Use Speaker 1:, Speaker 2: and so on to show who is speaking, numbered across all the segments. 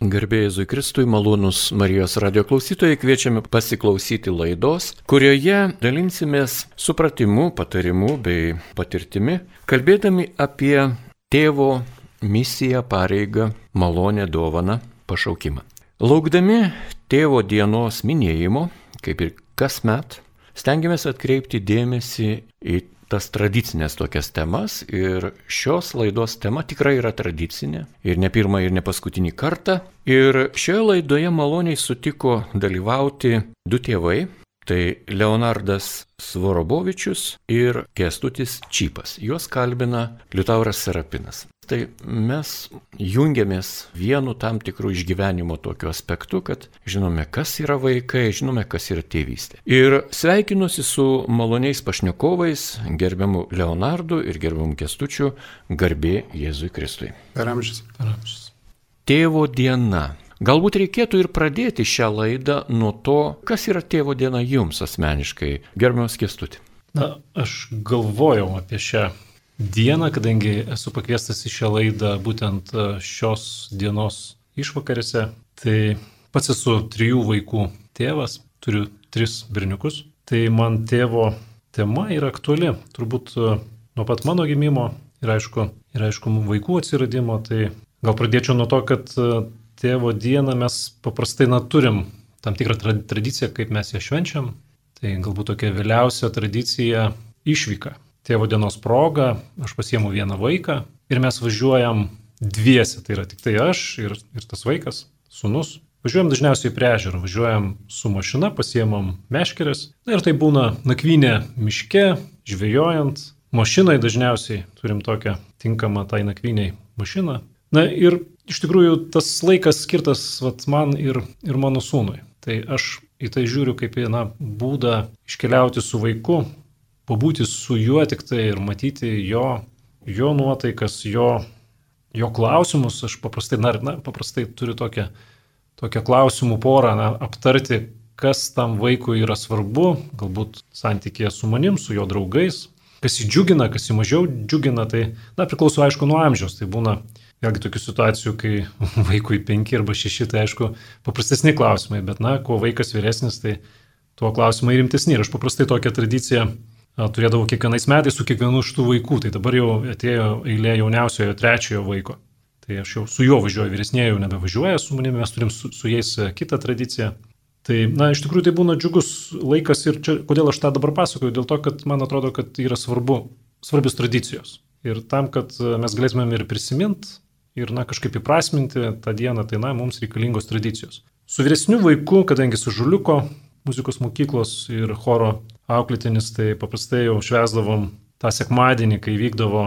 Speaker 1: Garbėjai Jėzui Kristui, malonus Marijos radio klausytojai, kviečiame pasiklausyti laidos, kurioje dalinsimės supratimu, patarimu bei patirtimi, kalbėdami apie tėvo misiją, pareigą, malonę, dovaną, pašaukimą. Laukdami tėvo dienos minėjimo, kaip ir kasmet, stengiamės atkreipti dėmesį į tas tradicinės tokias temas ir šios laidos tema tikrai yra tradicinė ir ne pirmą ir ne paskutinį kartą. Ir šioje laidoje maloniai sutiko dalyvauti du tėvai. Tai Leonardas Svorobovičius ir Kestutis Čypas. Juos kalbina Liutauras Serapinas tai mes jungiamės vienu tam tikrų išgyvenimo tokiu aspektu, kad žinome, kas yra vaikai, žinome, kas yra tėvystė. Ir sveikinuosi su maloniais pašnekovais, gerbiamu Leonardu ir gerbiamu Kestučiu, garbė Jėzui Kristui.
Speaker 2: Per amžius. Per amžius.
Speaker 1: Tėvo diena. Galbūt reikėtų ir pradėti šią laidą nuo to, kas yra tėvo diena jums asmeniškai, gerbiamas Kestuti.
Speaker 3: Na, aš galvojau apie šią dieną, kadangi esu pakviestas į šią laidą būtent e, šios dienos išvakarėse. Tai pats esu trijų vaikų tėvas, turiu tris berniukus. Tai man tėvo tema yra aktuali, turbūt e, nuo pat mano gimimo ir aišku, ir aišku vaikų atsiradimo. Tai gal pradėčiau nuo to, kad e, tėvo dieną mes paprastai na, turim tam tikrą tradiciją, kaip mes ją švenčiam. Tai galbūt tokia vėliausia tradicija išvyka tėvo dienos proga aš pasiemu vieną vaiką ir mes važiuojam dviese, tai yra tik tai aš ir, ir tas vaikas, sunus. Važiuojam dažniausiai prie ežero, važiuojam su mašina, pasiemam meškerės. Na ir tai būna nakvynė miške, žvejojant. Mašinai dažniausiai turim tokią tinkamą tai nakvyniai mašiną. Na ir iš tikrųjų tas laikas skirtas vat, man ir, ir mano sūnui. Tai aš į tai žiūriu kaip į na, būdą iškeliauti su vaiku, pabūti su juo tik tai ir matyti jo, jo nuotaikas, jo, jo klausimus. Aš paprastai, na, na, paprastai turiu tokią, tokią klausimų porą na, aptarti, kas tam vaikui yra svarbu, galbūt santykėje su manim, su jo draugais, kas jį džiugina, kas jį mažiau džiugina, tai, na, priklauso aišku nuo amžiaus. Tai būna vėlgi tokių situacijų, kai vaikui penki arba šeši, tai aišku, paprastesni klausimai, bet, na, kuo vaikas vyresnis, tai tuo klausimai rimtesni. Ir aš paprastai tokią tradiciją turėdavau kiekvienais metais su kiekvienu iš tų vaikų, tai dabar jau atėjo eilė jauniausiojo trečiojo vaiko. Tai aš jau su juo važiuoju, vyresnėje jau nebevažiuoja su manimi, mes turim su, su jais e, kitą tradiciją. Tai, na, iš tikrųjų tai būna džiugus laikas ir čia, kodėl aš tą dabar pasakoju, dėl to, kad man atrodo, kad yra svarbu, svarbios tradicijos. Ir tam, kad e, mes galėtumėm ir prisiminti, ir, na, kažkaip įprasminti tą dieną, tai, na, mums reikalingos tradicijos. Su vyresniu vaiku, kadangi su žuliuko muzikos mokyklos ir choro auklėtinis, tai paprastai jau švesdavom tą sekmadienį, kai vykdavo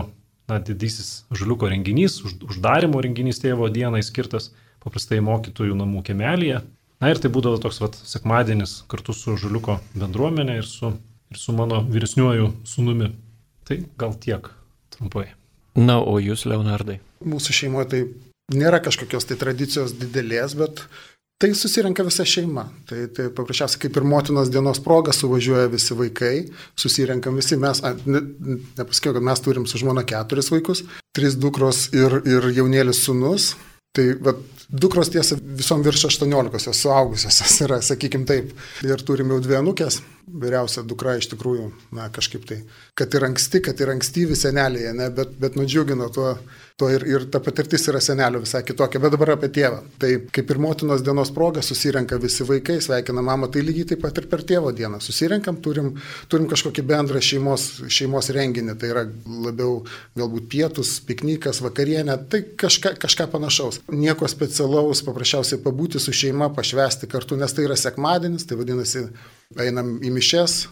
Speaker 3: na, didysis žuliuko renginys, už, uždarimo renginys tėvo dienai skirtas paprastai mokytojų namų kemelėje. Na ir tai būdavo toks vat, sekmadienis kartu su žuliuko bendruomenė ir su, ir su mano vyresniuoju sunumi. Tai gal tiek trumpai.
Speaker 1: Na, o jūs, Leonardai?
Speaker 2: Mūsų šeimoje tai nėra kažkokios tai tradicijos didelės, bet Tai susirenka visa šeima. Tai, tai paprasčiausiai kaip ir motinos dienos proga suvažiuoja visi vaikai, susirenkam visi mes, ne, nepasakiau, kad mes turim su žmona keturis vaikus, trys dukros ir, ir jaunėlis sunus. Tai vat, dukros tiesa visom virš 18, jos suaugusios yra, sakykim taip. Ir turim jau dvi anukės, vyriausia dukra iš tikrųjų, na kažkaip tai, kad ir anksti, kad ir ankstyvi senelėje, ne, bet, bet nudžiugino tuo, tuo ir, ir ta patirtis yra senelio visai kitokia. Bet dabar apie tėvą. Tai kaip ir motinos dienos proga susirenka visi vaikai, sveikina mamą, tai lygiai taip pat ir per tėvo dieną. Susirenkam, turim, turim kažkokį bendrą šeimos, šeimos renginį, tai yra labiau galbūt pietus, piknikas, vakarienė, tai kažka, kažką panašaus. Nieko specialaus, paprasčiausiai pabūti su šeima, pašvesti kartu, nes tai yra sekmadienis, tai vadinasi einam į mišes,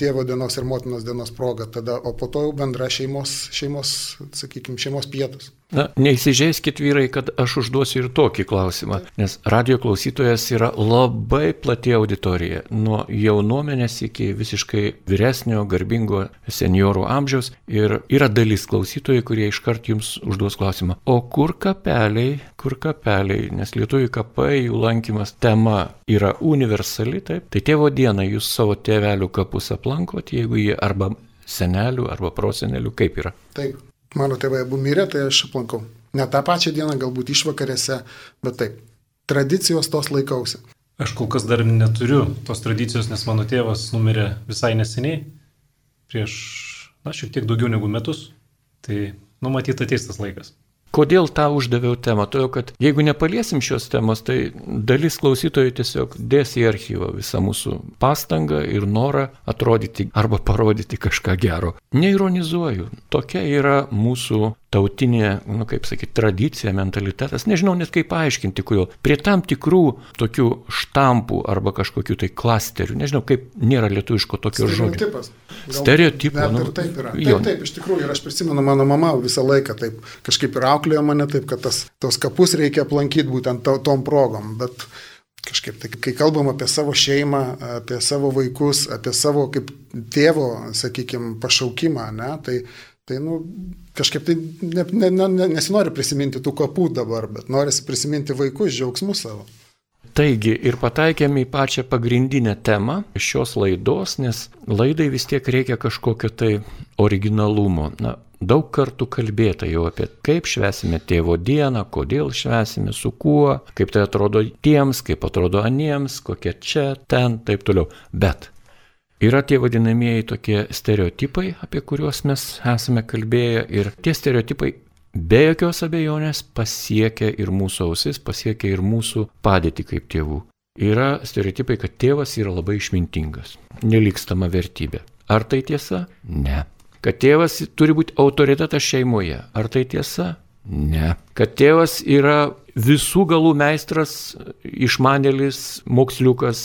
Speaker 2: tėvo dienos ir motinos dienos proga, tada, o po to jau bendra šeimos, šeimos sakykime, šeimos pietus.
Speaker 1: Na, neįsižeiskit vyrai, kad aš užduosiu ir tokį klausimą, nes radio klausytojas yra labai plati auditorija, nuo jaunuomenės iki visiškai vyresnio, garbingo seniorų amžiaus. Ir yra dalis klausytojų, kurie iškart jums užduos klausimą, o kur kapeliai, kur kapeliai, nes lietuvių kapai, jų lankymas tema yra universali, taip, tai tėvo dieną jūs savo tėvelių kapus aplankot, jeigu jie arba senelių, arba prosenelių, kaip yra.
Speaker 2: Taip mano tėvai abu mirė, tai aš aplankau. Ne tą pačią dieną, galbūt išvakarėse, bet taip. tradicijos tos laikausi.
Speaker 3: Aš kol kas dar neturiu tos tradicijos, nes mano tėvas numirė visai neseniai, prieš, na, šiek tiek daugiau negu metus. Tai, numatyta ateis tas laikas.
Speaker 1: Kodėl tą uždaviau temą? Todėl, kad jeigu nepaliesim šios temos, tai dalis klausytojų tiesiog dės į archyvą visą mūsų pastangą ir norą atrodyti arba parodyti kažką gero. Neironizuoju. Tokia yra mūsų tautinė, nu kaip sakyti, tradicija, mentalitetas. Nežinau net kaip paaiškinti, kodėl. Prie tam tikrų tokių štampų arba kažkokių tai klasterių, nežinau kaip nėra lietuviško tokio žodžio.
Speaker 2: Stereotipas. Nu, taip yra. Taip, taip, iš tikrųjų, ir aš prisimenu, mano mama visą laiką taip kažkaip ir auklėjo mane taip, kad tas, tos kapus reikia aplankyti būtent to, tom progom. Bet kažkaip tai, kai kalbam apie savo šeimą, apie savo vaikus, apie savo kaip tėvo, sakykime, pašaukimą, ne, tai Tai, nu, kažkaip tai ne, ne, ne, nesinori prisiminti tų kapų dabar, bet norisi prisiminti vaikus, džiaugsmus savo.
Speaker 1: Taigi ir pataikėme į pačią pagrindinę temą šios laidos, nes laidai vis tiek reikia kažkokio tai originalumo. Na, daug kartų kalbėta jau apie kaip švesime tėvo dieną, kodėl švesime, su kuo, kaip tai atrodo tiems, kaip atrodo aniems, kokie čia, ten, taip toliau. Bet Yra tie vadinamieji tokie stereotipai, apie kuriuos mes esame kalbėję ir tie stereotipai be jokios abejonės pasiekia ir mūsų ausis, pasiekia ir mūsų padėtį kaip tėvų. Yra stereotipai, kad tėvas yra labai išmintingas, nelikstama vertybė. Ar tai tiesa? Ne. Kad tėvas turi būti autoritetas šeimoje. Ar tai tiesa? Ne. Kad tėvas yra visų galų meistras, išmanėlis, moksliukas,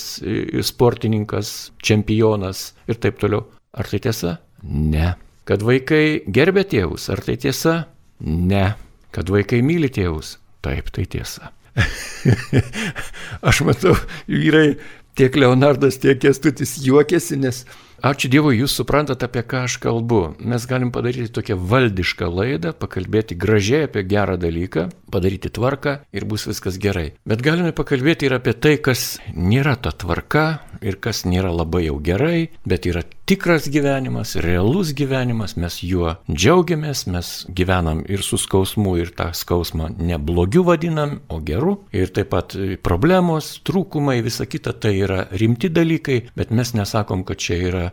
Speaker 1: sportininkas, čempionas ir taip toliau. Ar tai tiesa? Ne. Kad vaikai gerbė tėvus, ar tai tiesa? Ne. Kad vaikai myli tėvus? Taip, tai tiesa. Aš matau, vyrai, tiek Leonardas, tiek Kestutis juokiasi, nes Ačiū Dievui, jūs suprantate, apie ką aš kalbu. Mes galim padaryti tokią valdišką laidą, pakalbėti gražiai apie gerą dalyką, padaryti tvarką ir bus viskas gerai. Bet galime pakalbėti ir apie tai, kas nėra ta tvarka ir kas nėra labai jau gerai, bet yra tikras gyvenimas, realus gyvenimas, mes juo džiaugiamės, mes gyvenam ir su skausmu ir tą skausmą ne blogiu vadinam, o geru. Ir taip pat problemos, trūkumai, visa kita tai yra rimti dalykai, bet mes nesakom, kad čia yra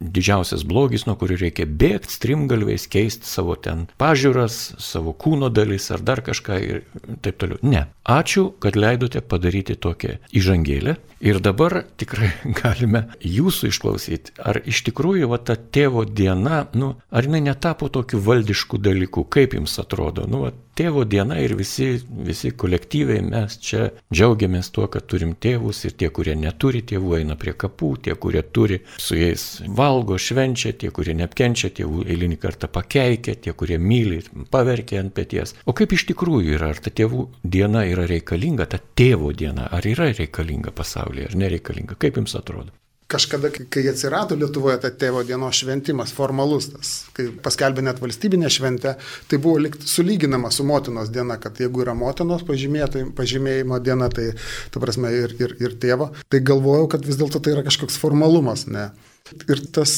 Speaker 1: didžiausias blogis, nuo kurių reikia bėgti, strimgalviais, keisti savo ten pažiūras, savo kūno dalis ar dar kažką ir taip toliau. Ne. Ačiū, kad leidote padaryti tokią įžangėlę. Ir dabar tikrai galime jūsų išklausyti, ar iš tikrųjų va ta tėvo diena, nu, ar jinai netapo tokiu valdišku dalyku, kaip jums atrodo, nu, va, tėvo diena ir visi, visi kolektyviai mes čia džiaugiamės tuo, kad turim tėvus ir tie, kurie neturi tėvų, eina prie kapų, tie, kurie turi, su jais valgo, švenčia, tie, kurie neapkenčia tėvų, eilinį kartą pakeikia, tie, kurie myli, paverkia ant pėties. O kaip iš tikrųjų yra, ar ta tėvų diena yra reikalinga, ta tėvo diena, ar yra reikalinga pasaulyje, ar nereikalinga, kaip jums atrodo?
Speaker 2: kažkada, kai atsirado Lietuvoje ta tėvo dienos šventimas, formalus tas, kai paskelbė net valstybinę šventę, tai buvo likt sulyginama su motinos diena, kad jeigu yra motinos pažymėjimo diena, tai, ta prasme, ir, ir, ir tėvo, tai galvojau, kad vis dėlto tai yra kažkoks formalumas, ne. Ir tas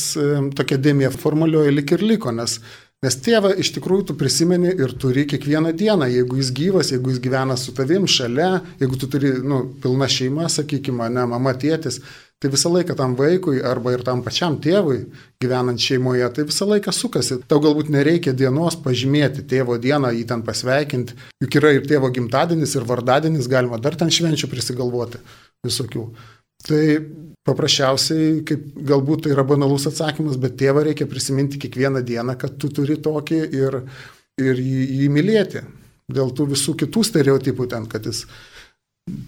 Speaker 2: tokia dėmė formalioji lik ir liko, nes Nes tėvą iš tikrųjų tu prisimeni ir turi kiekvieną dieną, jeigu jis gyvas, jeigu jis gyvena su tavim šalia, jeigu tu turi, nu, pilna šeima, sakykime, ne, mama, tėtis, tai visą laiką tam vaikui arba ir tam pačiam tėvui gyvenant šeimoje, tai visą laiką sukasi. Tau galbūt nereikia dienos pažymėti tėvo dieną, jį ten pasveikinti, juk yra ir tėvo gimtadienis, ir vardadienis, galima dar ten švenčių prisigalvoti visokių. Tai paprasčiausiai, kaip galbūt tai yra banalus atsakymas, bet tėvą reikia prisiminti kiekvieną dieną, kad tu turi tokį ir, ir jį, jį mylėti. Dėl tų visų kitų stereotipų ten, kad jis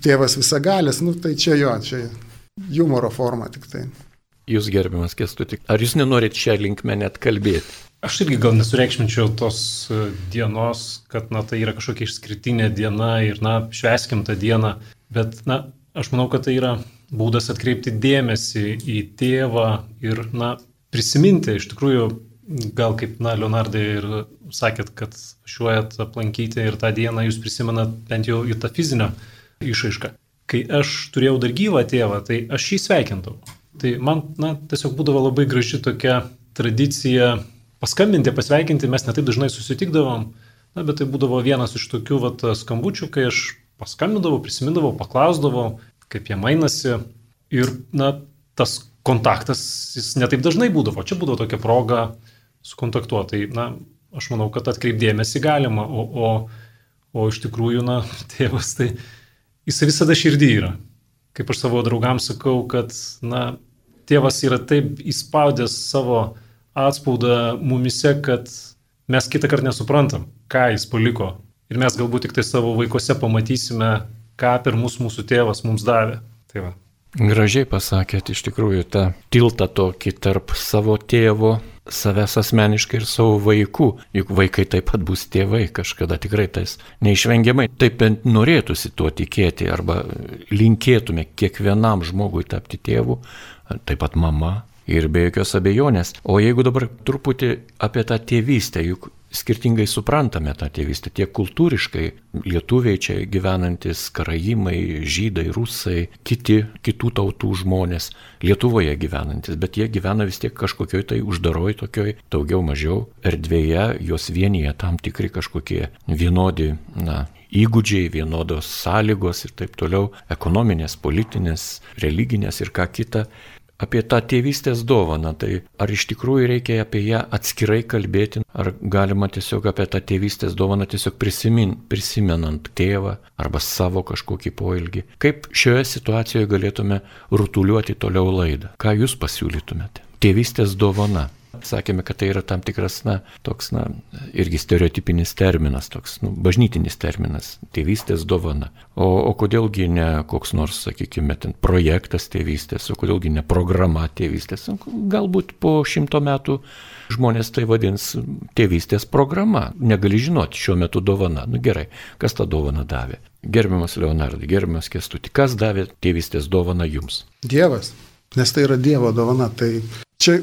Speaker 2: tėvas visagalis, nu tai čia jo, čia humoro forma tik tai.
Speaker 1: Jūs gerbiamas kestuti, ar jūs nenorit šią linkmę net kalbėti?
Speaker 3: Aš irgi gal nesureikšminčiau tos e, dienos, kad, na, tai yra kažkokia išskirtinė diena ir, na, šveskim tą dieną, bet, na, aš manau, kad tai yra būdas atkreipti dėmesį į tėvą ir, na, prisiminti, iš tikrųjų, gal kaip, na, Leonardai ir sakėt, kad šiuojat aplankyti ir tą dieną jūs prisimenat bent jau į tą fizinę išaišką kai aš turėjau dar gyvą tėvą, tai aš jį sveikintau. Tai man, na, tiesiog būdavo labai graži tokia tradicija paskambinti, pasveikinti, mes netaip dažnai susitikdavom, na, bet tai būdavo vienas iš tokių vat, skambučių, kai aš paskambindavau, prisimindavau, paklausdavau, kaip jie mainasi. Ir, na, tas kontaktas, jis netaip dažnai būdavo. Čia būdavo tokia proga sukontaktuoti. Tai, na, aš manau, kad atkreipdėmėsi galima, o, o, o iš tikrųjų, na, tėvas, tai jis visada širdį yra. Kaip aš savo draugams sakau, kad, na, tėvas yra taip įspaudęs savo atspaudą mumise, kad mes kitą kartą nesuprantam, ką jis paliko. Ir mes galbūt tik tai savo vaikose pamatysime, ką per mus mūsų tėvas mums davė. Tai va.
Speaker 1: Gražiai pasakėt iš tikrųjų tą tiltą tokį tarp savo tėvo, savęs asmeniškai ir savo vaikų. Juk vaikai taip pat bus tėvai kažkada tikrai tais neišvengiamai. Taip bent norėtųsi tuo tikėti arba linkėtume kiekvienam žmogui tapti tėvu, taip pat mama, ir be jokios abejonės. O jeigu dabar truputį apie tą tėvystę, juk skirtingai suprantame tą tėvystę, tiek kultūriškai, lietuviai čia gyvenantis, karaimai, žydai, rusai, kiti, kitų tautų žmonės, Lietuvoje gyvenantis, bet jie gyvena vis tiek kažkokioj tai uždaroj tokioj, daugiau mažiau erdvėje, jos vienyje tam tikri kažkokie vienodi, na, įgūdžiai, vienodos sąlygos ir taip toliau, ekonominės, politinės, religinės ir ką kita apie tą tėvystės dovaną, tai ar iš tikrųjų reikia apie ją atskirai kalbėti, ar galima tiesiog apie tą tėvystės dovaną tiesiog prisimin, prisimenant tėvą arba savo kažkokį poilgį. Kaip šioje situacijoje galėtume rutuliuoti toliau laidą? Ką jūs pasiūlytumėte? Tėvystės dovana. Sakėme, kad tai yra tam tikras, na, toks, na, irgi stereotipinis terminas, toks, nu, bažnytinis terminas - tėvystės dovana. O, o kodėlgi ne koks nors, sakykime, ten projektas tėvystės, o kodėlgi ne programa tėvystės. Galbūt po šimto metų žmonės tai vadins tėvystės programa. Negali žinoti šiuo metu dovana. Nu gerai, kas tą dovaną davė? Gerbiamas Leonardai, gerbiamas Kestuti, kas davė tėvystės dovaną jums?
Speaker 2: Dievas. Nes tai yra Dievo dovana. Tai Čia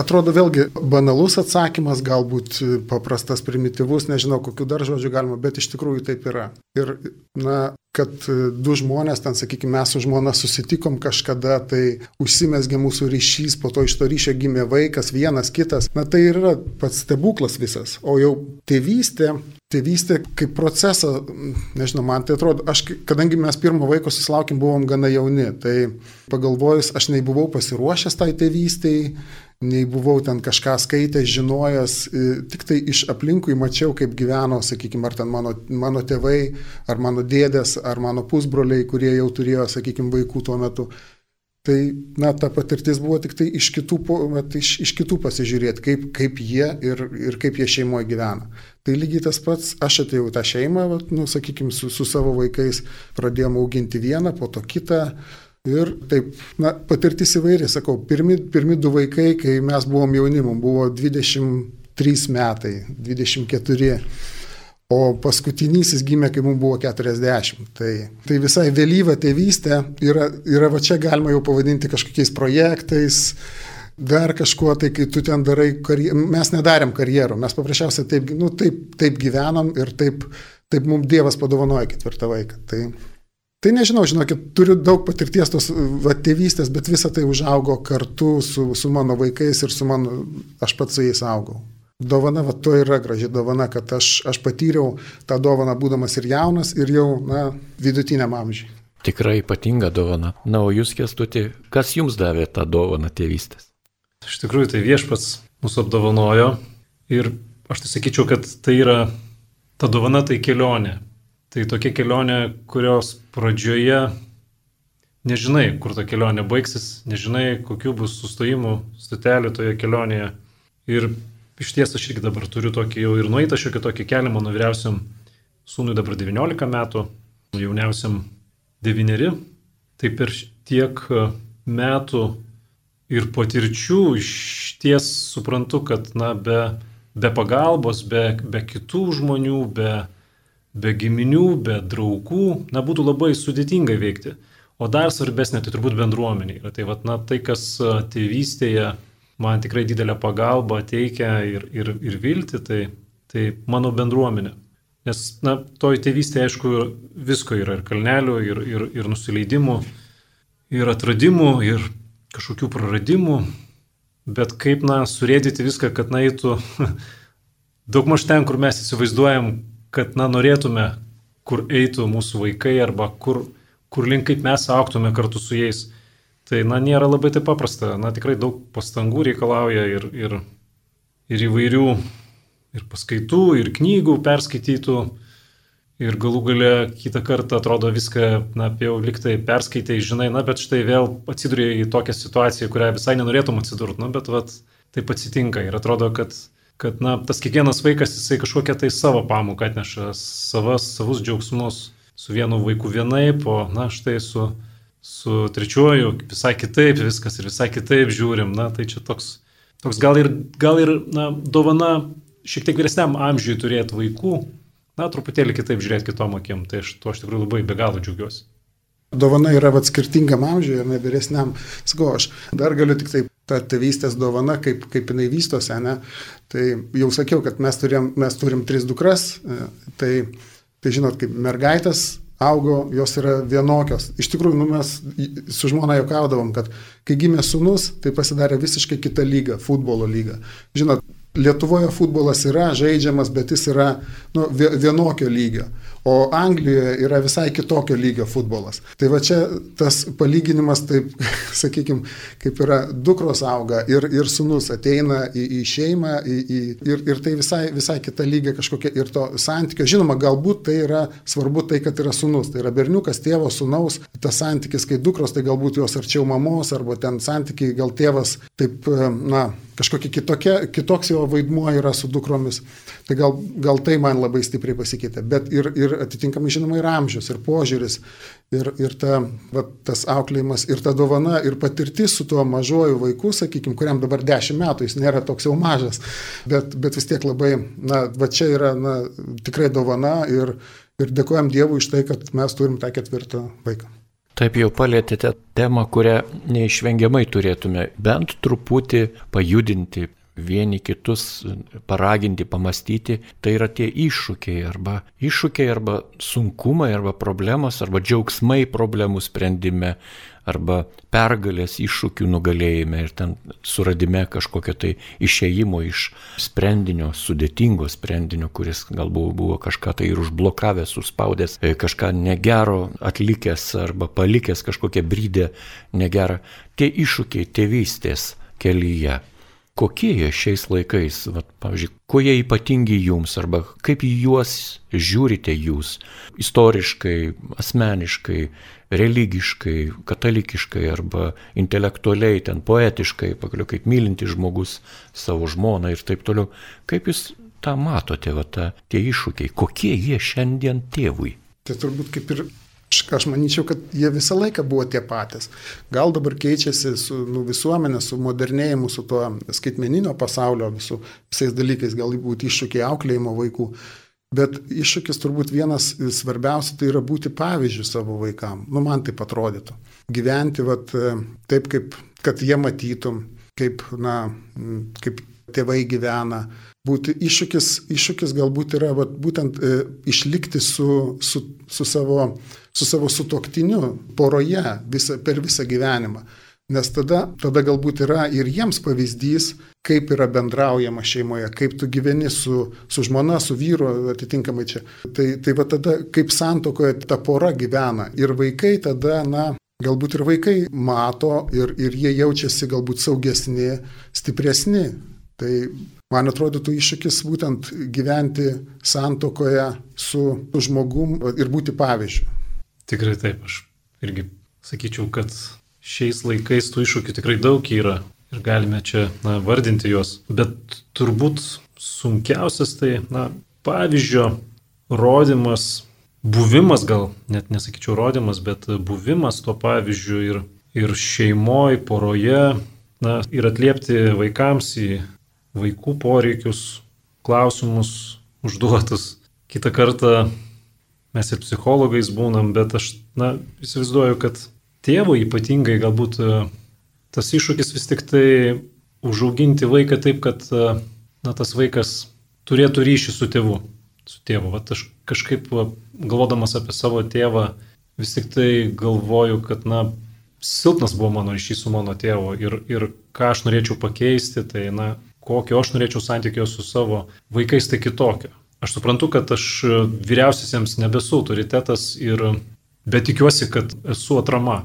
Speaker 2: atrodo vėlgi banalus atsakymas, galbūt paprastas, primityvus, nežinau, kokiu dar žodžiu galima, bet iš tikrųjų taip yra. Ir, na, kad du žmonės, ten, sakykime, mes su žmona susitikom kažkada, tai užsimesgė mūsų ryšys, po to iš to ryšio gimė vaikas, vienas, kitas. Na, tai yra pats stebuklas visas. O jau tėvystė, tėvystė kaip procesą, nežinau, man tai atrodo, aš, kadangi mes pirmo vaiko susilaukėm, buvom gana jauni, tai pagalvojus, aš nei buvau pasiruošęs tai tėvystėjai, nei buvau ten kažką skaitęs, žinojęs, tik tai iš aplinkui mačiau, kaip gyveno, sakykime, ar ten mano, mano tėvai, ar mano dėdės, ar mano pusbroliai, kurie jau turėjo, sakykime, vaikų tuo metu. Tai, na, ta patirtis buvo tik tai iš kitų, iš, iš kitų pasižiūrėti, kaip, kaip jie ir, ir kaip jie šeimoje gyvena. Tai lygiai tas pats, aš atėjau tą šeimą, vat, nu, sakykime, su, su savo vaikais pradėjome auginti vieną, po to kitą. Ir taip, na, patirtis įvairi, sakau, pirmi, pirmi du vaikai, kai mes buvom jaunimum, buvo 23 metai, 24. O paskutinysis gimė, kai mums buvo 40. Tai, tai visai vėlyva tėvystė yra, yra va čia galima jau pavadinti kažkokiais projektais, dar kažkuo, tai kai tu ten darai, karjer... mes nedarėm karjerų, mes paprasčiausiai taip, nu, taip, taip gyvenom ir taip, taip mums Dievas padovanojo ketvirtą vaiką. Tai, tai nežinau, žinokit, turiu daug patirties tos va, tėvystės, bet visa tai užaugo kartu su, su mano vaikais ir su mano, aš pats su jais augau. Dovana, va, to yra graži dovana, kad aš, aš patyriau tą dovaną būdamas ir jaunas, ir jau, na, vidutiniam amžiui.
Speaker 1: Tikrai ypatinga dovana. Na, o jūs, kestuti, kas jums davė tą dovaną tėvystės?
Speaker 3: Iš tikrųjų, tai viešpats mūsų apdovanojo ir aš tai sakyčiau, kad tai yra, ta dovana tai kelionė. Tai tokia kelionė, kurios pradžioje nežinai, kur ta kelionė baigsis, nežinai, kokiu bus sustojimų, stotelių toje kelionėje. Ir iš ties aš irgi dabar turiu tokį jau ir nueitą šiokį tokį kelią, mano vyriausiam sūnui dabar 19 metų, jauniausiam 9. Tai per tiek metų ir patirčių iš ties suprantu, kad na, be, be pagalbos, be, be kitų žmonių, be, be giminių, be draugų, na, būtų labai sudėtinga veikti. O dar svarbesnė tai turbūt bendruomenė. Tai, vat, na, tai kas tėvystėje man tikrai didelę pagalbą teikia ir, ir, ir vilti, tai, tai mano bendruomenė. Nes, na, toj tėvystėje, aišku, visko yra ir kalnelių, ir, ir, ir nusileidimų, ir atradimų, ir kažkokių praradimų, bet kaip, na, surėdyti viską, kad na, eitų daugmaž ten, kur mes įsivaizduojam, kad, na, norėtume, kur eitų mūsų vaikai arba kur, kur link kaip mes auktume kartu su jais. Tai, na, nėra labai taip paprasta. Na, tikrai daug pastangų reikalauja ir, ir, ir įvairių, ir paskaitų, ir knygų perskaitytų. Ir galų gale kitą kartą atrodo viską, na, jau liktai perskaitai, žinai, na, bet štai vėl atsiduri į tokią situaciją, kurią visai nenorėtum atsidurti, na, bet vat, taip atsitinka. Ir atrodo, kad kad na, tas kiekvienas vaikas jisai kažkokią tai savo pamoką atneša, savas, savus džiaugsmus, su vienu vaiku vienaip, o na štai su, su trečiuoju visai kitaip viskas ir visai kitaip žiūrim. Na tai čia toks, toks gal ir, gal ir na, dovana šiek tiek vyresniam amžiui turėti vaikų, na truputėlį kitaip žiūrėti kitom akim. Tai aš to aš tikrai labai be galo džiaugiuosi.
Speaker 2: Dovana yra vat skirtingam amžiui, ne vyresniam. Sakau, aš dar galiu tik taip ta tėvystės dovana, kaip, kaip jinai vystosi, ne? Tai jau sakiau, kad mes turim, mes turim tris dukras, e, tai, tai žinot, kaip mergaitės augo, jos yra vienokios. Iš tikrųjų, nu, mes su žmona juokaudavom, kad kai gimė sunus, tai pasidarė visiškai kita lyga, futbolo lyga. Žinot, Lietuvoje futbolas yra žaidžiamas, bet jis yra nu, vienokio lygio o Anglijoje yra visai kitokio lygio futbolas. Tai va čia tas palyginimas, taip, sakykime, kaip yra dukros auga ir, ir sunus ateina į, į šeimą į, į, ir, ir tai visai, visai kita lygia kažkokia ir to santykio. Žinoma, galbūt tai yra svarbu tai, kad yra sunus, tai yra berniukas, tėvo, sunaus, tas santykis, kai dukros, tai galbūt jos arčiau mamos arba ten santykiai, gal tėvas taip, na, kažkokia kitokia, kitoks jo vaidmuo yra su dukromis. Tai gal, gal tai man labai stipriai pasikeitė. Bet ir, ir atitinkamai žinoma ir amžius, ir požiūris, ir, ir ta, va, tas auklėjimas, ir ta dovana, ir patirtis su tuo mažuoju vaiku, sakykime, kuriam dabar 10 metų, jis nėra toks jau mažas, bet, bet vis tiek labai, na, va čia yra na, tikrai dovana ir, ir dėkojam Dievui iš tai, kad mes turim tą ketvirtą vaiką.
Speaker 1: Taip jau palėtėte temą, kurią neišvengiamai turėtume bent truputį pajudinti, vieni kitus paraginti, pamastyti, tai yra tie iššūkiai arba iššūkiai arba sunkumai arba problemos arba džiaugsmai problemų sprendime arba pergalės iššūkių nugalėjime ir ten suradime kažkokio tai išėjimo iš sprendinio, sudėtingo sprendinio, kuris galbūt buvo kažką tai ir užblokavęs, suspaudęs, e, kažką negero atlikęs arba palikęs kažkokią brydę negerą. Tie iššūkiai tėvystės kelyje kokie jie šiais laikais, vat, pavyzdžiui, kuo jie ypatingi jums arba kaip juos žiūrite jūs istoriškai, asmeniškai, religiškai, katalikiškai arba intelektualiai, ten poetiškai, pagaliau kaip mylinti žmogus savo žmoną ir taip toliau. Kaip jūs tą matote, va, ta, tie iššūkiai, kokie jie šiandien tėvui?
Speaker 2: Tai turbūt kaip ir aš manyčiau, kad jie visą laiką buvo tie patys. Gal dabar keičiasi su nu, visuomenė, su modernėjimu, su tuo skaitmeninio pasaulio visų, visais dalykais, galbūt iššūkiai auklėjimo vaikų. Bet iššūkis turbūt vienas svarbiausių tai yra būti pavyzdžių savo vaikam. Nu, man tai atrodytų. Gyventi vat, taip, kaip, kad jie matytum, kaip, na, kaip tėvai gyvena, būti iššūkis, iššūkis galbūt yra vat, būtent e, išlikti su, su, su, savo, su savo sutoktiniu poroje visa, per visą gyvenimą. Nes tada, tada galbūt yra ir jiems pavyzdys, kaip yra bendraujama šeimoje, kaip tu gyveni su, su žmona, su vyru, atitinkamai čia. Tai, tai va tada, kaip santokoje ta pora gyvena. Ir vaikai tada, na, galbūt ir vaikai mato ir, ir jie jaučiasi galbūt saugesni, stipresni. Tai Man atrodytų iššūkis būtent gyventi santokoje su žmogum ir būti pavyzdžiu.
Speaker 3: Tikrai taip, aš irgi sakyčiau, kad šiais laikais tų iššūkių tikrai daug yra ir galime čia na, vardinti juos, bet turbūt sunkiausias tai na, pavyzdžio rodimas, buvimas gal, net nesakyčiau rodimas, bet buvimas tuo pavyzdžiu ir, ir šeimoje, poroje, na, ir atliepti vaikams į vaikų poreikius, klausimus užduotus. Kita kartą mes ir psichologais būnam, bet aš, na, įsivaizduoju, kad tėvui ypatingai galbūt e, tas iššūkis vis tik tai užauginti vaiką taip, kad, e, na, tas vaikas turėtų ryšį su tėvu. Su tėvu. Vat aš kažkaip galvodamas apie savo tėvą vis tik tai galvoju, kad, na, silpnas buvo mano ryšys su mano tėvu ir, ir ką aš norėčiau pakeisti, tai, na, kokio aš norėčiau santykio su savo vaikais, tai kitokio. aš suprantu, kad aš vyriausiasiems nebesu autoritetas ir bet tikiuosi, kad esu atrama.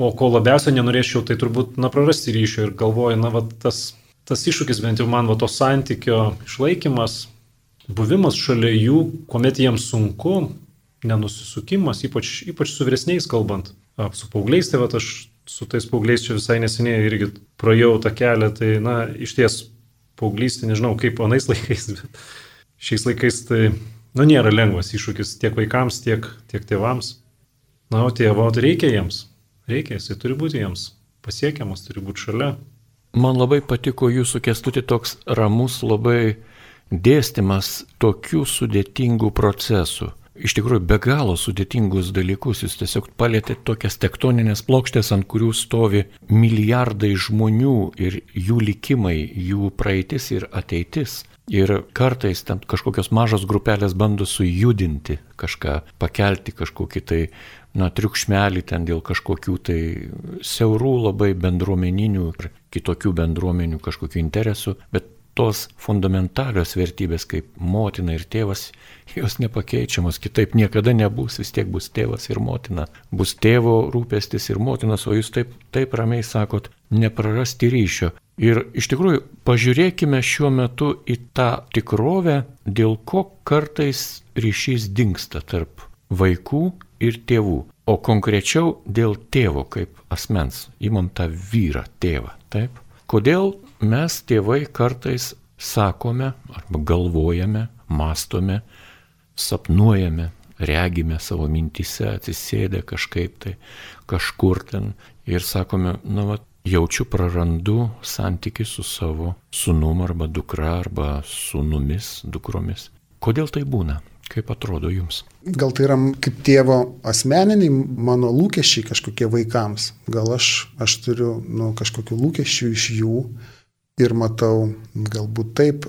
Speaker 3: O ko labiausiai nenorėčiau, tai turbūt, na, prarasti ryšio ir galvoju, na, va, tas, tas iššūkis bent jau man, va, to santykio išlaikymas, buvimas šalia jų, kuomet jiems sunku, nenusisukimas, ypač, ypač su vyresniais kalbant, su paaugliais, tai va, aš su tais paaugliais čia visai neseniai irgi praėjau tą kelią, tai, na, iš ties paauglystė, nežinau kaip anais laikais, bet šiais laikais tai, nu, nėra lengvas iššūkis tiek vaikams, tiek, tiek tėvams. Na, o tėvo tai reikia jiems. Reikia, jisai turi būti jiems pasiekiamas, turi būti šalia.
Speaker 1: Man labai patiko jūsų kestuti toks ramus labai dėstymas tokių sudėtingų procesų. Iš tikrųjų, be galo sudėtingus dalykus jūs tiesiog palėtė tokias tektoninės plokštės, ant kurių stovi milijardai žmonių ir jų likimai, jų praeitis ir ateitis. Ir kartais ten kažkokios mažos grupelės bando sujudinti kažką, pakelti kažkokį tai na, triukšmelį ten dėl kažkokių tai siaurų labai bendruomeninių ir kitokių bendruomenių kažkokių interesų, bet tos fundamentalios vertybės kaip motina ir tėvas, jos nepakeičiamos, kitaip niekada nebus, vis tiek bus tėvas ir motina. Bus tėvo rūpestis ir motinas, o jūs taip, taip ramiai sakot, neprarasti ryšio. Ir iš tikrųjų, pažiūrėkime šiuo metu į tą tikrovę, dėl ko kartais ryšys dinksta tarp vaikų ir tėvų, o konkrečiau dėl tėvo kaip asmens. Įmam tą vyrą, tėvą. Taip? Kodėl mes tėvai kartais sakome arba galvojame, mastome, sapnuojame, regime savo mintise, atsisėdę kažkaip tai kažkur ten ir sakome, na, va, jaučiu prarandu santyki su savo sunum arba dukra arba sunumis, dukromis. Kodėl tai būna? Kaip atrodo jums?
Speaker 2: Gal tai yra kaip tėvo asmeniniai mano lūkesčiai kažkokie vaikams. Gal aš, aš turiu nu, kažkokių lūkesčių iš jų ir matau, galbūt taip,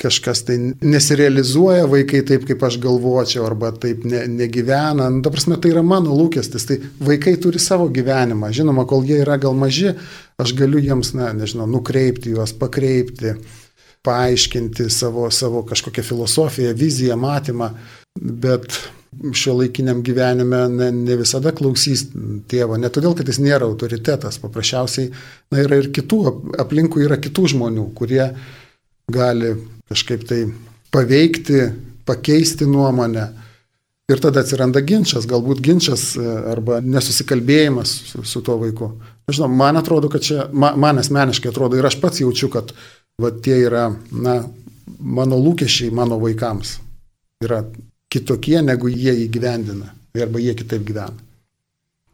Speaker 2: kažkas tai nesirealizuoja vaikai taip, kaip aš galvočiau, arba taip ne, negyvena. Nu, ta prasme, tai yra mano lūkestis. Tai vaikai turi savo gyvenimą. Žinoma, kol jie yra gal maži, aš galiu jiems, na, nežinau, nukreipti juos, pakreipti paaiškinti savo, savo kažkokią filosofiją, viziją, matymą, bet šio laikiniam gyvenime ne, ne visada klausys tėvo, ne todėl, kad jis nėra autoritetas, paprasčiausiai na, yra ir kitų, aplinkų yra kitų žmonių, kurie gali kažkaip tai paveikti, pakeisti nuomonę. Ir tada atsiranda ginčas, galbūt ginčas e, arba nesusikalbėjimas su, su tuo vaiku. Nežinau, man atrodo, kad čia, man, man asmeniškai atrodo ir aš pats jaučiu, kad va tie yra, na, mano lūkesčiai mano vaikams yra kitokie, negu jie įgyvendina arba jie kitaip gyvena.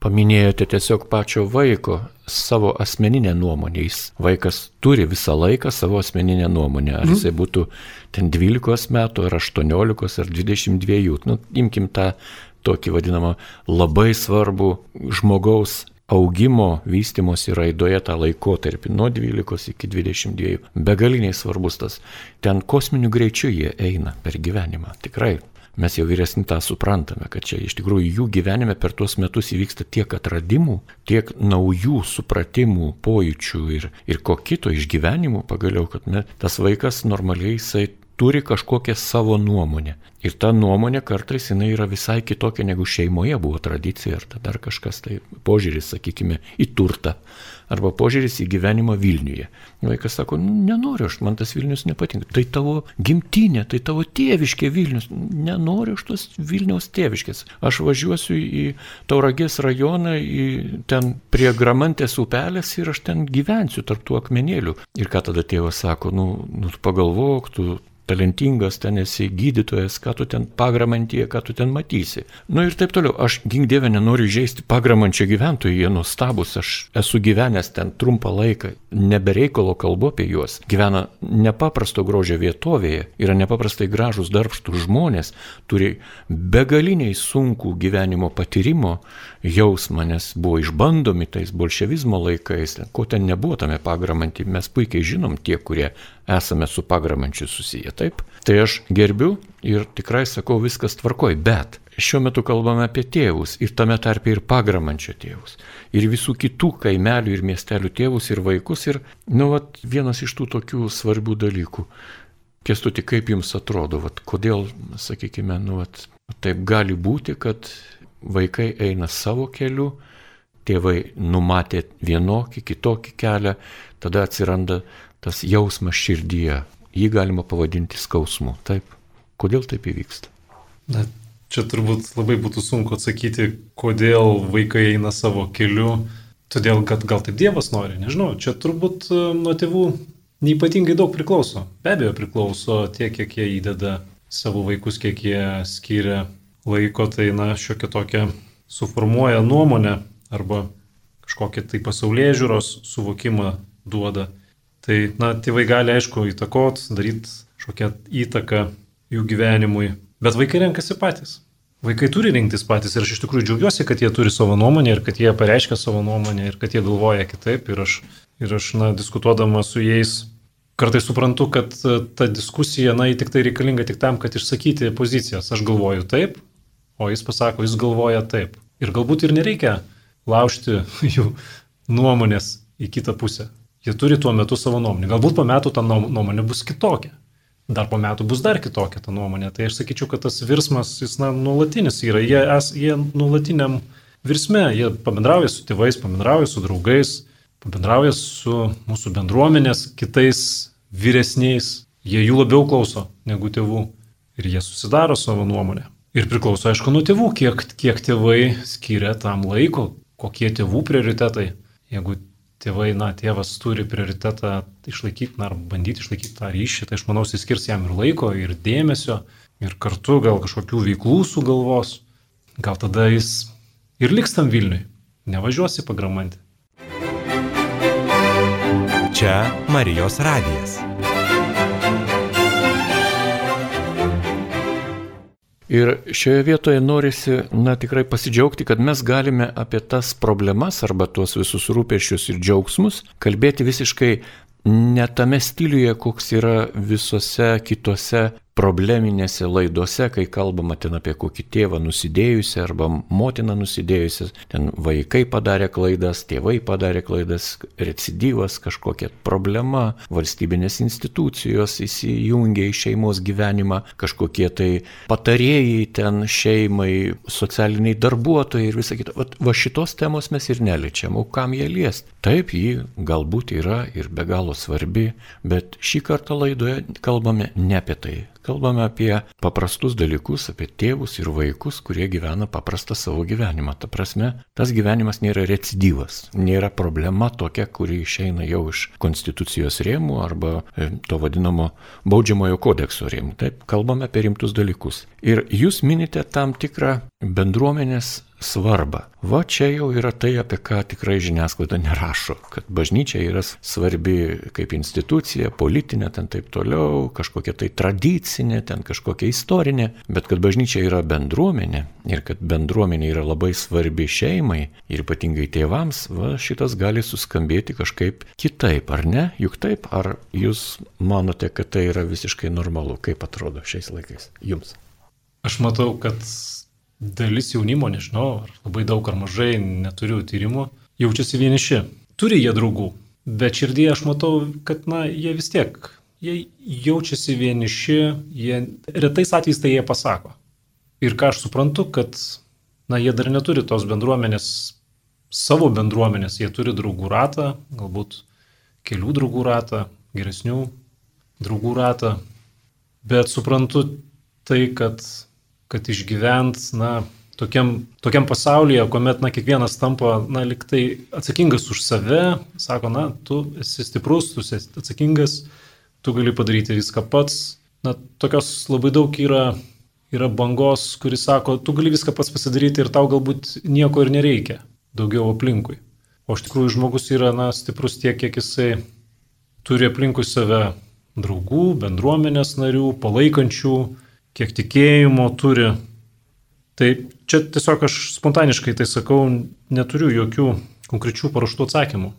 Speaker 1: Paminėjote tiesiog pačio vaiko savo asmeninę nuomonę. Jis vaikas turi visą laiką savo asmeninę nuomonę. Ar jisai mhm. būtų ten 12 metų, ar 18, ar 22. Nu, imkim tą tokį vadinamą labai svarbų žmogaus augimo, vystimosi raidoje tą laikotarpį nuo 12 iki 22. Begaliniai svarbus tas. Ten kosminiu greičiu jie eina per gyvenimą. Tikrai. Mes jau vyresni tą suprantame, kad čia iš tikrųjų jų gyvenime per tuos metus įvyksta tiek atradimų, tiek naujų supratimų, pojūčių ir, ir ko kito išgyvenimų pagaliau, kad ne, tas vaikas normaliai jisai turi kažkokią savo nuomonę. Ir ta nuomonė kartais jinai yra visai kitokia negu šeimoje buvo tradicija ar dar kažkas tai požiūris, sakykime, į turtą arba požiūris į gyvenimą Vilniuje. Vaikas sako, nu, nenoriu aš, man tas Vilnius nepatinka. Tai tavo gimtinė, tai tavo tėviškė Vilnius. Nenoriu aš tos Vilniaus tėviškės. Aš važiuosiu į Tauragės rajoną, į ten prie Gramantės upelės ir aš ten gyvensiu tarp tų akmenėlių. Ir ką tada tėvas sako, nu, nu pagalvok, tu talentingas, ten esi gydytojas, ką tu ten pagramantyje, ką tu ten matysi. Na nu ir taip toliau. Aš, gink dievę, nenoriu žaisti pagramančio gyventojų, jie nuostabus, aš esu gyvenęs ten trumpą laiką, nebereikalo kalbu apie juos. Gyvena nepaprasto grožio vietovėje, yra nepaprastai gražus darbštų žmonės, turi begaliniai sunkų gyvenimo patyrimo jausmą, nes buvo išbandomi tais bolševizmo laikais, ko ten nebuvo tame pagramantį, mes puikiai žinom tie, kurie esame su pagramančiu susiję, taip? Tai aš gerbiu ir tikrai sakau, viskas tvarkoj, bet šiuo metu kalbame apie tėvus ir tame tarpe ir pagramančio tėvus. Ir visų kitų kaimelių ir miestelių tėvus ir vaikus. Ir, nu, vat, vienas iš tų tokių svarbių dalykų. Kestuti, kaip jums atrodo, vat, kodėl, sakykime, nu, vat, taip gali būti, kad vaikai eina savo keliu, tėvai numatė vienokį, kitokį kelią, tada atsiranda tas jausmas širdyje. Jį galima pavadinti skausmu. Taip. Kodėl taip įvyksta?
Speaker 3: Na, čia turbūt labai būtų sunku atsakyti, kodėl vaikai eina savo keliu. Todėl, kad gal taip Dievas nori, nežinau. Čia turbūt e, nuo tėvų neipatingai daug priklauso. Be abejo priklauso tiek, kiek jie įdeda savo vaikus, kiek jie skiria laiko, tai na, šiokia tokia suformuoja nuomonę arba kažkokį tai pasaulyje žiūros suvokimą duoda. Tai, na, tėvai gali, aišku, įtakot, daryti kažkokią įtaką jų gyvenimui, bet vaikai renkasi patys. Vaikai turi rinktis patys ir aš iš tikrųjų džiaugiuosi, kad jie turi savo nuomonę ir kad jie pareiškia savo nuomonę ir kad jie galvoja kitaip. Ir aš, ir aš na, diskutuodama su jais, kartais suprantu, kad ta diskusija, na, tik tai reikalinga tik tam, kad išsakyti pozicijas. Aš galvoju taip, o jis pasako, jis galvoja taip. Ir galbūt ir nereikia laužti jų nuomonės į kitą pusę. Jie turi tuo metu savo nuomonę. Galbūt po metų ta nuomonė bus kitokia. Dar po metų bus dar kitokia ta nuomonė. Tai aš sakyčiau, kad tas virsmas, jis na, nuolatinis yra. Jie, es, jie nuolatiniam virsme. Jie pabendrauja su tėvais, pabendrauja su draugais, pabendrauja su mūsų bendruomenės kitais vyresniais. Jie jų labiau klauso negu tėvų. Ir jie susidaro savo nuomonę. Ir priklauso, aišku, nuo tėvų, kiek, kiek tėvai skiria tam laiko, kokie tėvų prioritetai. Jeigu tėvai, na, tėvas turi prioritetą išlaikyti, na, ar bandyti išlaikyti tą ryšį, tai aš manau, jis skirs jam ir laiko, ir dėmesio, ir kartu gal kažkokių veiklų sugalvos. Gal tada jis ir liks tam Vilniui, nevažiuosi pagramantį.
Speaker 4: Čia Marijos radijas.
Speaker 1: Ir šioje vietoje norisi, na tikrai pasidžiaugti, kad mes galime apie tas problemas arba tuos visus rūpešius ir džiaugsmus kalbėti visiškai ne tame stiliuje, koks yra visose kitose probleminėse laidose, kai kalbama ten apie kokį tėvą nusidėjusią arba motiną nusidėjusią, ten vaikai padarė klaidas, tėvai padarė klaidas, recidyvas, kažkokia problema, valstybinės institucijos įsijungia į šeimos gyvenimą, kažkokie tai patarėjai ten šeimai, socialiniai darbuotojai ir visa kita. Va, va šitos temos mes ir neliečiam, o kam jie liest? Taip, ji galbūt yra ir be galo svarbi, bet šį kartą laidoje kalbame ne apie tai. Kalbame apie paprastus dalykus, apie tėvus ir vaikus, kurie gyvena paprastą savo gyvenimą. Ta prasme, tas gyvenimas nėra recidyvas, nėra problema tokia, kuri išeina jau iš konstitucijos rėmų arba e, to vadinamo baudžiamojo kodekso rėmų. Taip, kalbame apie rimtus dalykus. Ir jūs minite tam tikrą bendruomenės svarbą. Va čia jau yra tai, apie ką tikrai žiniasklaida nerašo, kad bažnyčia yra svarbi kaip institucija, politinė, ten taip toliau, kažkokia tai tradicinė, ten kažkokia istorinė, bet kad bažnyčia yra bendruomenė ir kad bendruomenė yra labai svarbi šeimai ir ypatingai tėvams, va šitas gali suskambėti kažkaip kitaip, ar ne? Juk taip, ar jūs manote, kad tai yra visiškai normalu, kaip atrodo šiais laikais jums?
Speaker 3: Aš matau, kad dalis jaunimo, nežinau, ar labai daug ar mažai, neturiu tyrimų, jaučiasi vieniši. Turi jie draugų, bet širdį aš matau, kad, na, jie vis tiek, jie jaučiasi vieniši, jie retais atvejais tai jie pasako. Ir ką aš suprantu, kad, na, jie dar neturi tos bendruomenės, savo bendruomenės, jie turi draugų ratą, galbūt kelių draugų ratą, geresnių draugų ratą, bet suprantu tai, kad kad išgyvent, na, tokiam, tokiam pasaulyje, kuomet, na, kiekvienas tampa, na, liktai atsakingas už save, sako, na, tu esi stiprus, tu esi atsakingas, tu gali padaryti viską pats. Na, tokios labai daug yra, yra bangos, kuris sako, tu gali viską pats pasidaryti ir tau galbūt nieko ir nereikia daugiau aplinkui. O iš tikrųjų žmogus yra, na, stiprus tiek, kiek jisai turi aplinkui save draugų, bendruomenės narių, palaikančių, kiek tikėjimo turi. Tai čia tiesiog aš spontaniškai tai sakau, neturiu jokių konkrečių paruoštų atsakymų.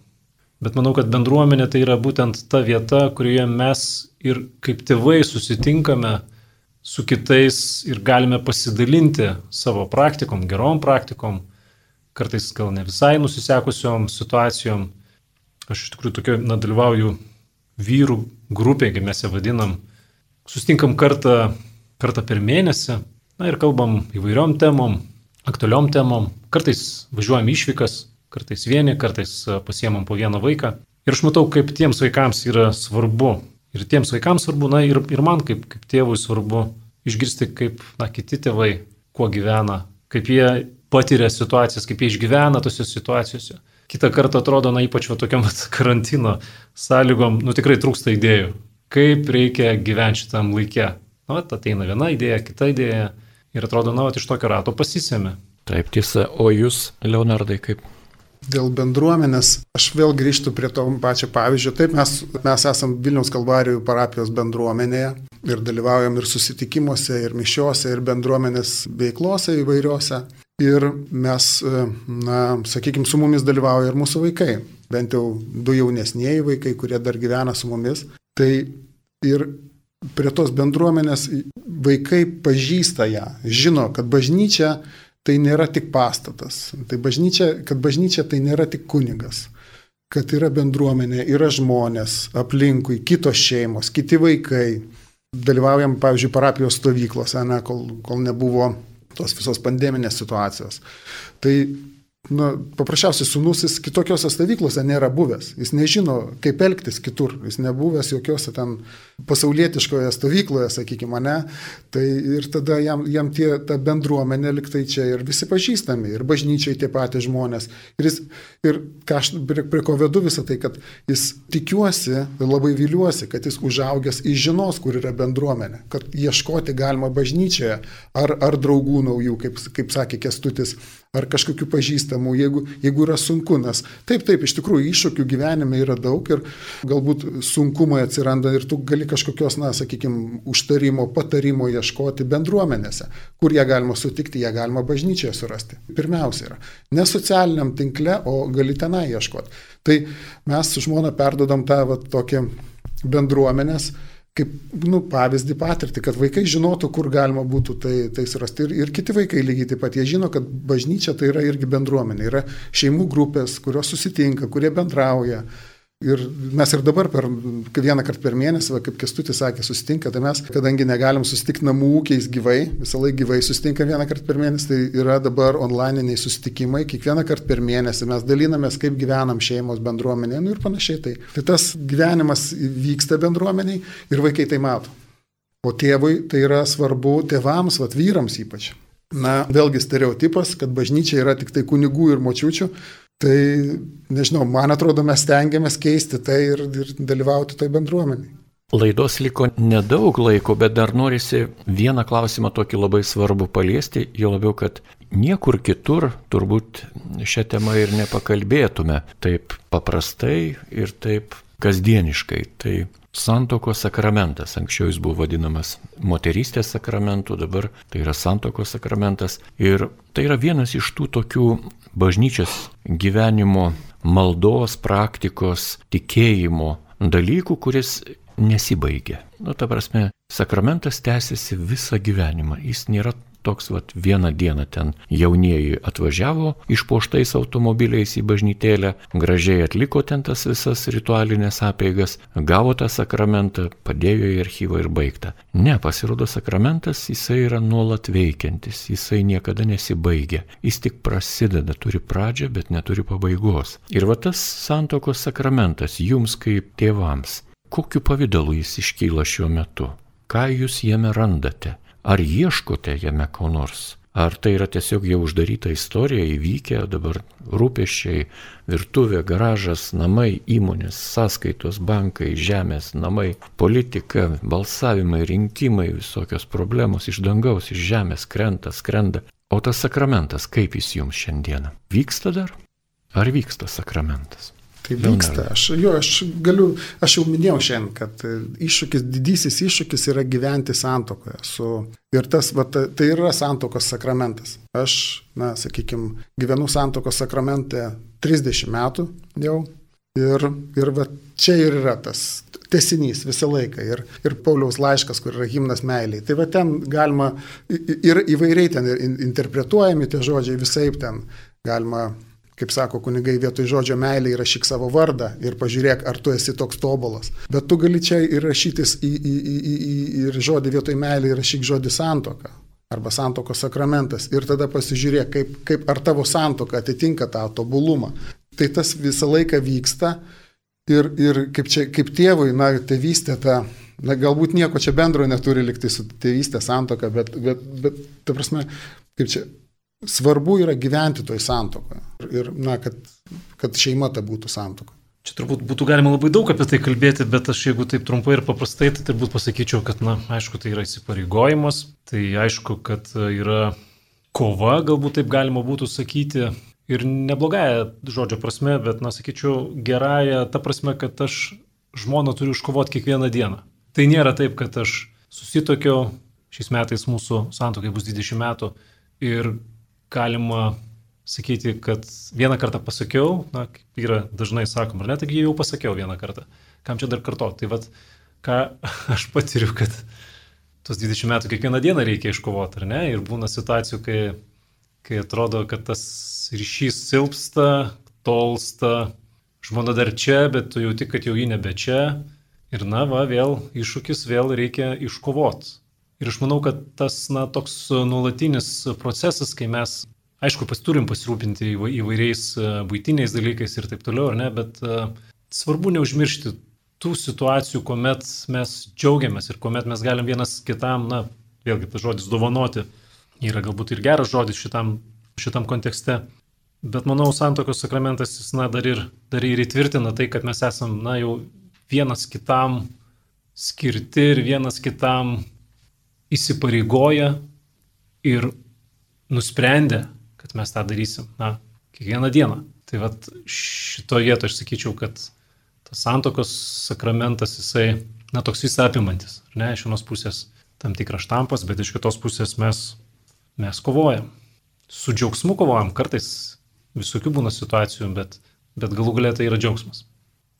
Speaker 3: Bet manau, kad bendruomenė tai yra būtent ta vieta, kurioje mes ir kaip tėvai susitinkame su kitais ir galime pasidalinti savo praktikom, gerom praktikom, kartais gal ne visai nusisekusiom situacijom. Aš iš tikrųjų tokio, na, dalyvauju vyrų grupėje, kaip mes ją vadinam, sustinkam kartą, kartą per mėnesį, na ir kalbam įvairiom temom, aktualiom temom, kartais važiuojam išvykas, kartais vieni, kartais pasiemam po vieną vaiką. Ir aš matau, kaip tiems vaikams yra svarbu. Ir tiems vaikams svarbu, na ir, ir man kaip, kaip tėvui svarbu išgirsti, kaip na, kiti tėvai, kuo gyvena, kaip jie patiria situacijas, kaip jie išgyvena tose situacijose. Kita kartą atrodo, na ypač va tokiam karantino sąlygom, nu tikrai trūksta idėjų, kaip reikia gyventi šitam laikė. Na, vat, ateina viena idėja, kita idėja ir atrodo, na, iš tokio rato pasisėmė.
Speaker 1: Taip tiesa, o jūs, Leonardai, kaip?
Speaker 2: Dėl bendruomenės, aš vėl grįžtu prie to pačio pavyzdžio. Taip, mes, mes esame Vilniaus Kalvarijų parapijos bendruomenėje ir dalyvaujam ir susitikimuose, ir mišiuose, ir bendruomenės veiklose įvairiuose. Ir mes, na, sakykime, su mumis dalyvauja ir mūsų vaikai, bent jau du jaunesnėji vaikai, kurie dar gyvena su mumis. Tai ir prie tos bendruomenės vaikai pažįsta ją, žino, kad bažnyčia tai nėra tik pastatas, tai bažnyčia, kad bažnyčia tai nėra tik kunigas, kad yra bendruomenė, yra žmonės aplinkui, kitos šeimos, kiti vaikai. Dalyvaujam, pavyzdžiui, parapijos stovyklose, ne, kol, kol nebuvo tos visos pandeminės situacijos. Tai na, paprasčiausiai sunus jis kitokiose stovyklose nėra buvęs. Jis nežino, kaip elgtis kitur. Jis nebuvęs jokiose ten pasaulietiškoje stovykloje, sakykime, ne. Tai ir tada jam, jam tie, ta bendruomenė liktai čia ir visi pažįstami, ir bažnyčiai tie patys žmonės. Ir, jis, ir ką aš prie, prie ko vedu visą tai, kad jis tikiuosi, labai viliuosi, kad jis užaugęs įžinos, kur yra bendruomenė, kad ieškoti galima bažnyčioje ar, ar draugų naujų, kaip, kaip sakė Kestutis, ar kažkokių pažįstamų, jeigu, jeigu yra sunku, nes taip, taip, iš tikrųjų iššūkių gyvenime yra daug ir galbūt sunkumai atsiranda ir tu gali kažkokios, na, sakykime, užtarimo, patarimo ieškoti bendruomenėse, kur ją galima sutikti, ją galima bažnyčioje surasti. Pirmiausia yra, ne socialiniam tinkle, o gali tenai ieškoti. Tai mes su žmona perdodam tą va, tokią bendruomenės kaip nu, pavyzdį patirtį, kad vaikai žinotų, kur galima būtų tai, tai surasti. Ir, ir kiti vaikai lygiai taip pat, jie žino, kad bažnyčia tai yra irgi bendruomenė, yra šeimų grupės, kurios susitinka, kurie bendrauja. Ir mes ir dabar per vieną kartą per mėnesį, va, kaip Kestutis sakė, susitinka, tai mes, kadangi negalim susitikti namų ūkiais gyvai, visą laiką gyvai susitinka vieną kartą per mėnesį, tai yra dabar onlininiai susitikimai, kiekvieną kartą per mėnesį mes dalinamės, kaip gyvenam šeimos bendruomenėje nu, ir panašiai. Tai, tai tas gyvenimas vyksta bendruomeniai ir vaikai tai mato. O tėvui tai yra svarbu, tėvams, vat vyrams ypač. Na, vėlgi stereotipas, kad bažnyčia yra tik tai kunigų ir močiučių. Tai, nežinau, man atrodo, mes stengiamės keisti tai ir, ir dalyvauti tai bendruomeniai.
Speaker 1: Laidos liko nedaug laiko, bet dar norisi vieną klausimą tokį labai svarbu paliesti, jo labiau, kad niekur kitur turbūt šią temą ir nepakalbėtume taip paprastai ir taip kasdieniškai. Tai santokos sakramentas, anksčiau jis buvo vadinamas moterystės sakramentu, dabar tai yra santokos sakramentas. Ir tai yra vienas iš tų tokių bažnyčios gyvenimo maldos, praktikos, tikėjimo dalykų, kuris nesibaigia. Nu, ta prasme, sakramentas tęsiasi visą gyvenimą. Jis nėra toks vat vieną dieną ten jaunieji atvažiavo išpoštais automobiliais į bažnytėlę, gražiai atliko ten tas visas ritualinės apeigas, gavo tą sakramentą, padėjo į archyvą ir baigta. Ne, pasirodo sakramentas jisai yra nuolat veikiantis, jisai niekada nesibaigia, jis tik prasideda, turi pradžią, bet neturi pabaigos. Ir va tas santokos sakramentas jums kaip tėvams, kokiu pavydalu jis iškyla šiuo metu? Ką jūs jame randate? Ar ieškote jame ko nors? Ar tai yra tiesiog jau uždaryta istorija, įvykę dabar rūpeščiai, virtuvė, garažas, namai, įmonės, sąskaitos, bankai, žemės, namai, politika, balsavimai, rinkimai, visokios problemos iš dangaus, iš žemės krenta, skrenda. O tas sakramentas, kaip jis jums šiandieną? Vyksta dar? Ar vyksta sakramentas?
Speaker 2: Tai vyksta. Aš, jo, aš galiu, aš jau minėjau šiandien, kad iššūkis, didysis iššūkis yra gyventi santokoje. Su, ir tas, va, tai yra santokos sakramentas. Aš, na, sakykime, gyvenu santokos sakramente 30 metų jau. Ir, ir va, čia ir yra tas tesinys visą laiką. Ir, ir Pauliaus laiškas, kur yra himnas meiliai. Tai va ten galima ir įvairiai ten interpretuojami tie žodžiai, visai ten galima kaip sako kunigai, vietoj žodžio meilė įrašyk savo vardą ir pažiūrėk, ar tu esi toks tobulas. Bet tu gali čia įrašytis į, į, į, į, į, ir žodį vietoj meilė įrašyk žodį santoka arba santokos sakramentas ir tada pasižiūrėk, kaip, kaip ar tavo santoka atitinka tą tobulumą. Tai tas visą laiką vyksta ir, ir kaip, čia, kaip tėvui, na, tėvystė ta, na, galbūt nieko čia bendro neturi likti su tėvystė santoka, bet, bet, bet, ta prasme, kaip čia, svarbu yra gyventi toj santokoje ir, na, kad, kad šeima ta būtų santoka.
Speaker 3: Čia turbūt būtų galima labai daug apie tai kalbėti, bet aš jeigu taip trumpai ir paprastai, tai turbūt pasakyčiau, kad, na, aišku, tai yra įsipareigojimas, tai aišku, kad yra kova, galbūt taip galima būtų sakyti, ir neblogąją žodžio prasme, bet, na, sakyčiau, gerąją ta prasme, kad aš žmoną turiu iškovoti kiekvieną dieną. Tai nėra taip, kad aš susitokiau, šiais metais mūsų santokai bus 20 metų ir galima sakyti, kad vieną kartą pasakiau, na, kaip yra dažnai sakoma, ar ne, taigi jau pasakiau vieną kartą. Kam čia dar karto? Tai vad, ką aš patiriu, kad tos 20 metų kiekvieną dieną reikia iškovoti, ar ne? Ir būna situacijų, kai, kai atrodo, kad tas ryšys silpsta, tolsta, žmona dar čia, bet tu jauti, kad jau ji nebe čia. Ir na, va, vėl iššūkis, vėl reikia iškovoti. Ir aš manau, kad tas, na, toks nuolatinis procesas, kai mes Aišku, pas turim pasirūpinti įvairiais e, būtiniais dalykais ir taip toliau, ar ne, bet uh, svarbu neužmiršti tų situacijų, kuomet mes džiaugiamės ir kuomet mes galim vienas kitam, na, vėlgi tas žodis dovanoti, yra galbūt ir geras žodis šitam, šitam kontekste, bet manau, santokos sakramentas jis, na, dar ir, dar ir įtvirtina tai, kad mes esam, na, jau vienas kitam skirti ir vienas kitam įsipareigoja ir nusprendę kad mes tą darysim, na, kiekvieną dieną. Tai vad šito vieto aš sakyčiau, kad tas santokos sakramentas, jisai, na, toks visą apimantis, ar ne, iš vienos pusės tam tikras štampas, bet iš kitos pusės mes, mes kovojam. Su džiaugsmu kovojam, kartais visokių būna situacijų, bet, bet galų galia tai yra džiaugsmas.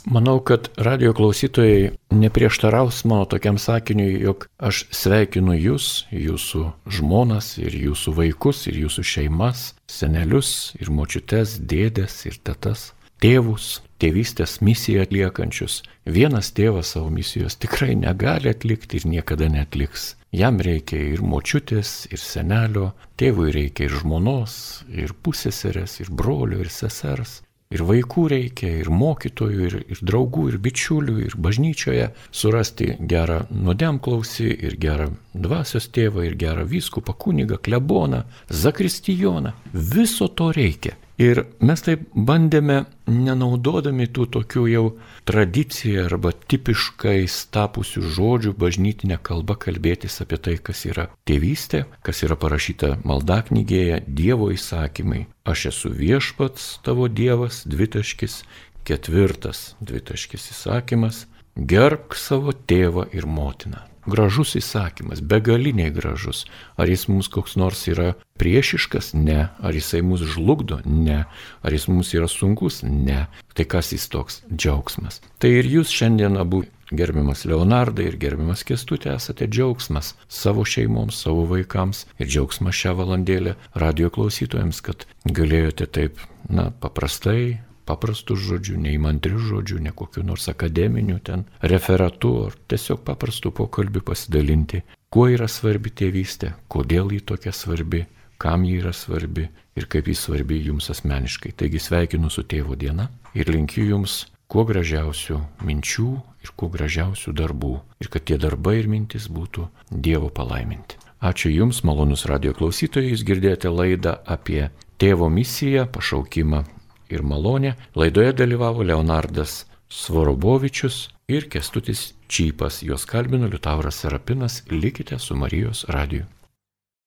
Speaker 1: Manau, kad radio klausytojai neprieštaraus mano tokiam sakiniui, jog aš sveikinu jūs, jūsų žmonas ir jūsų vaikus ir jūsų šeimas, senelius ir močiutes, dėdės ir tetas, tėvus, tėvystės misiją atliekančius. Vienas tėvas savo misijos tikrai negali atlikti ir niekada netliks. Jam reikia ir močiutės, ir senelio, tėvui reikia ir žmonos, ir pusėserės, ir brolio, ir sesers. Ir vaikų reikia, ir mokytojų, ir, ir draugų, ir bičiulių, ir bažnyčioje surasti gerą nuodemklausį, ir gerą dvasios tėvą, ir gerą vyskupą, kunigą, kleboną, zakristijoną. Viso to reikia. Ir mes taip bandėme, nenaudodami tų tokių jau tradicijų arba tipiškais tapusių žodžių bažnytinę kalbą kalbėtis apie tai, kas yra tėvystė, kas yra parašyta maldaknygėje, Dievo įsakymai. Aš esu viešpats tavo Dievas, dvitaškis, ketvirtas dvitaškis įsakymas, gerbk savo tėvą ir motiną gražus įsakymas, begaliniai gražus. Ar jis mums koks nors yra priešiškas? Ne. Ar jisai mus žlugdo? Ne. Ar jis mums yra sunkus? Ne. Tai kas jis toks? Džiaugsmas. Tai ir jūs šiandien abu, gerbiamas Leonardai ir gerbiamas Kestutė, esate džiaugsmas savo šeimoms, savo vaikams ir džiaugsmas šią valandėlę radio klausytojams, kad galėjote taip, na, paprastai paprastų žodžių, neįmantrių žodžių, ne kokiu nors akademiniu ten referatu, ar tiesiog paprastų pokalbių pasidalinti, kuo yra svarbi tėvystė, kodėl ji tokia svarbi, kam ji yra svarbi ir kaip ji svarbi jums asmeniškai. Taigi sveikinu su tėvo diena ir linkiu jums kuo gražiausių minčių ir kuo gražiausių darbų ir kad tie darbai ir mintis būtų Dievo palaiminti. Ačiū Jums, malonus radio klausytojai, jūs girdėjote laidą apie tėvo misiją, pašaukimą ir malonė. Laidoje dalyvavo Leonardas Svorobovičius ir Kestutis Čypas. Juos kalbino Liutauras Serapinas. Likite su Marijos radiju.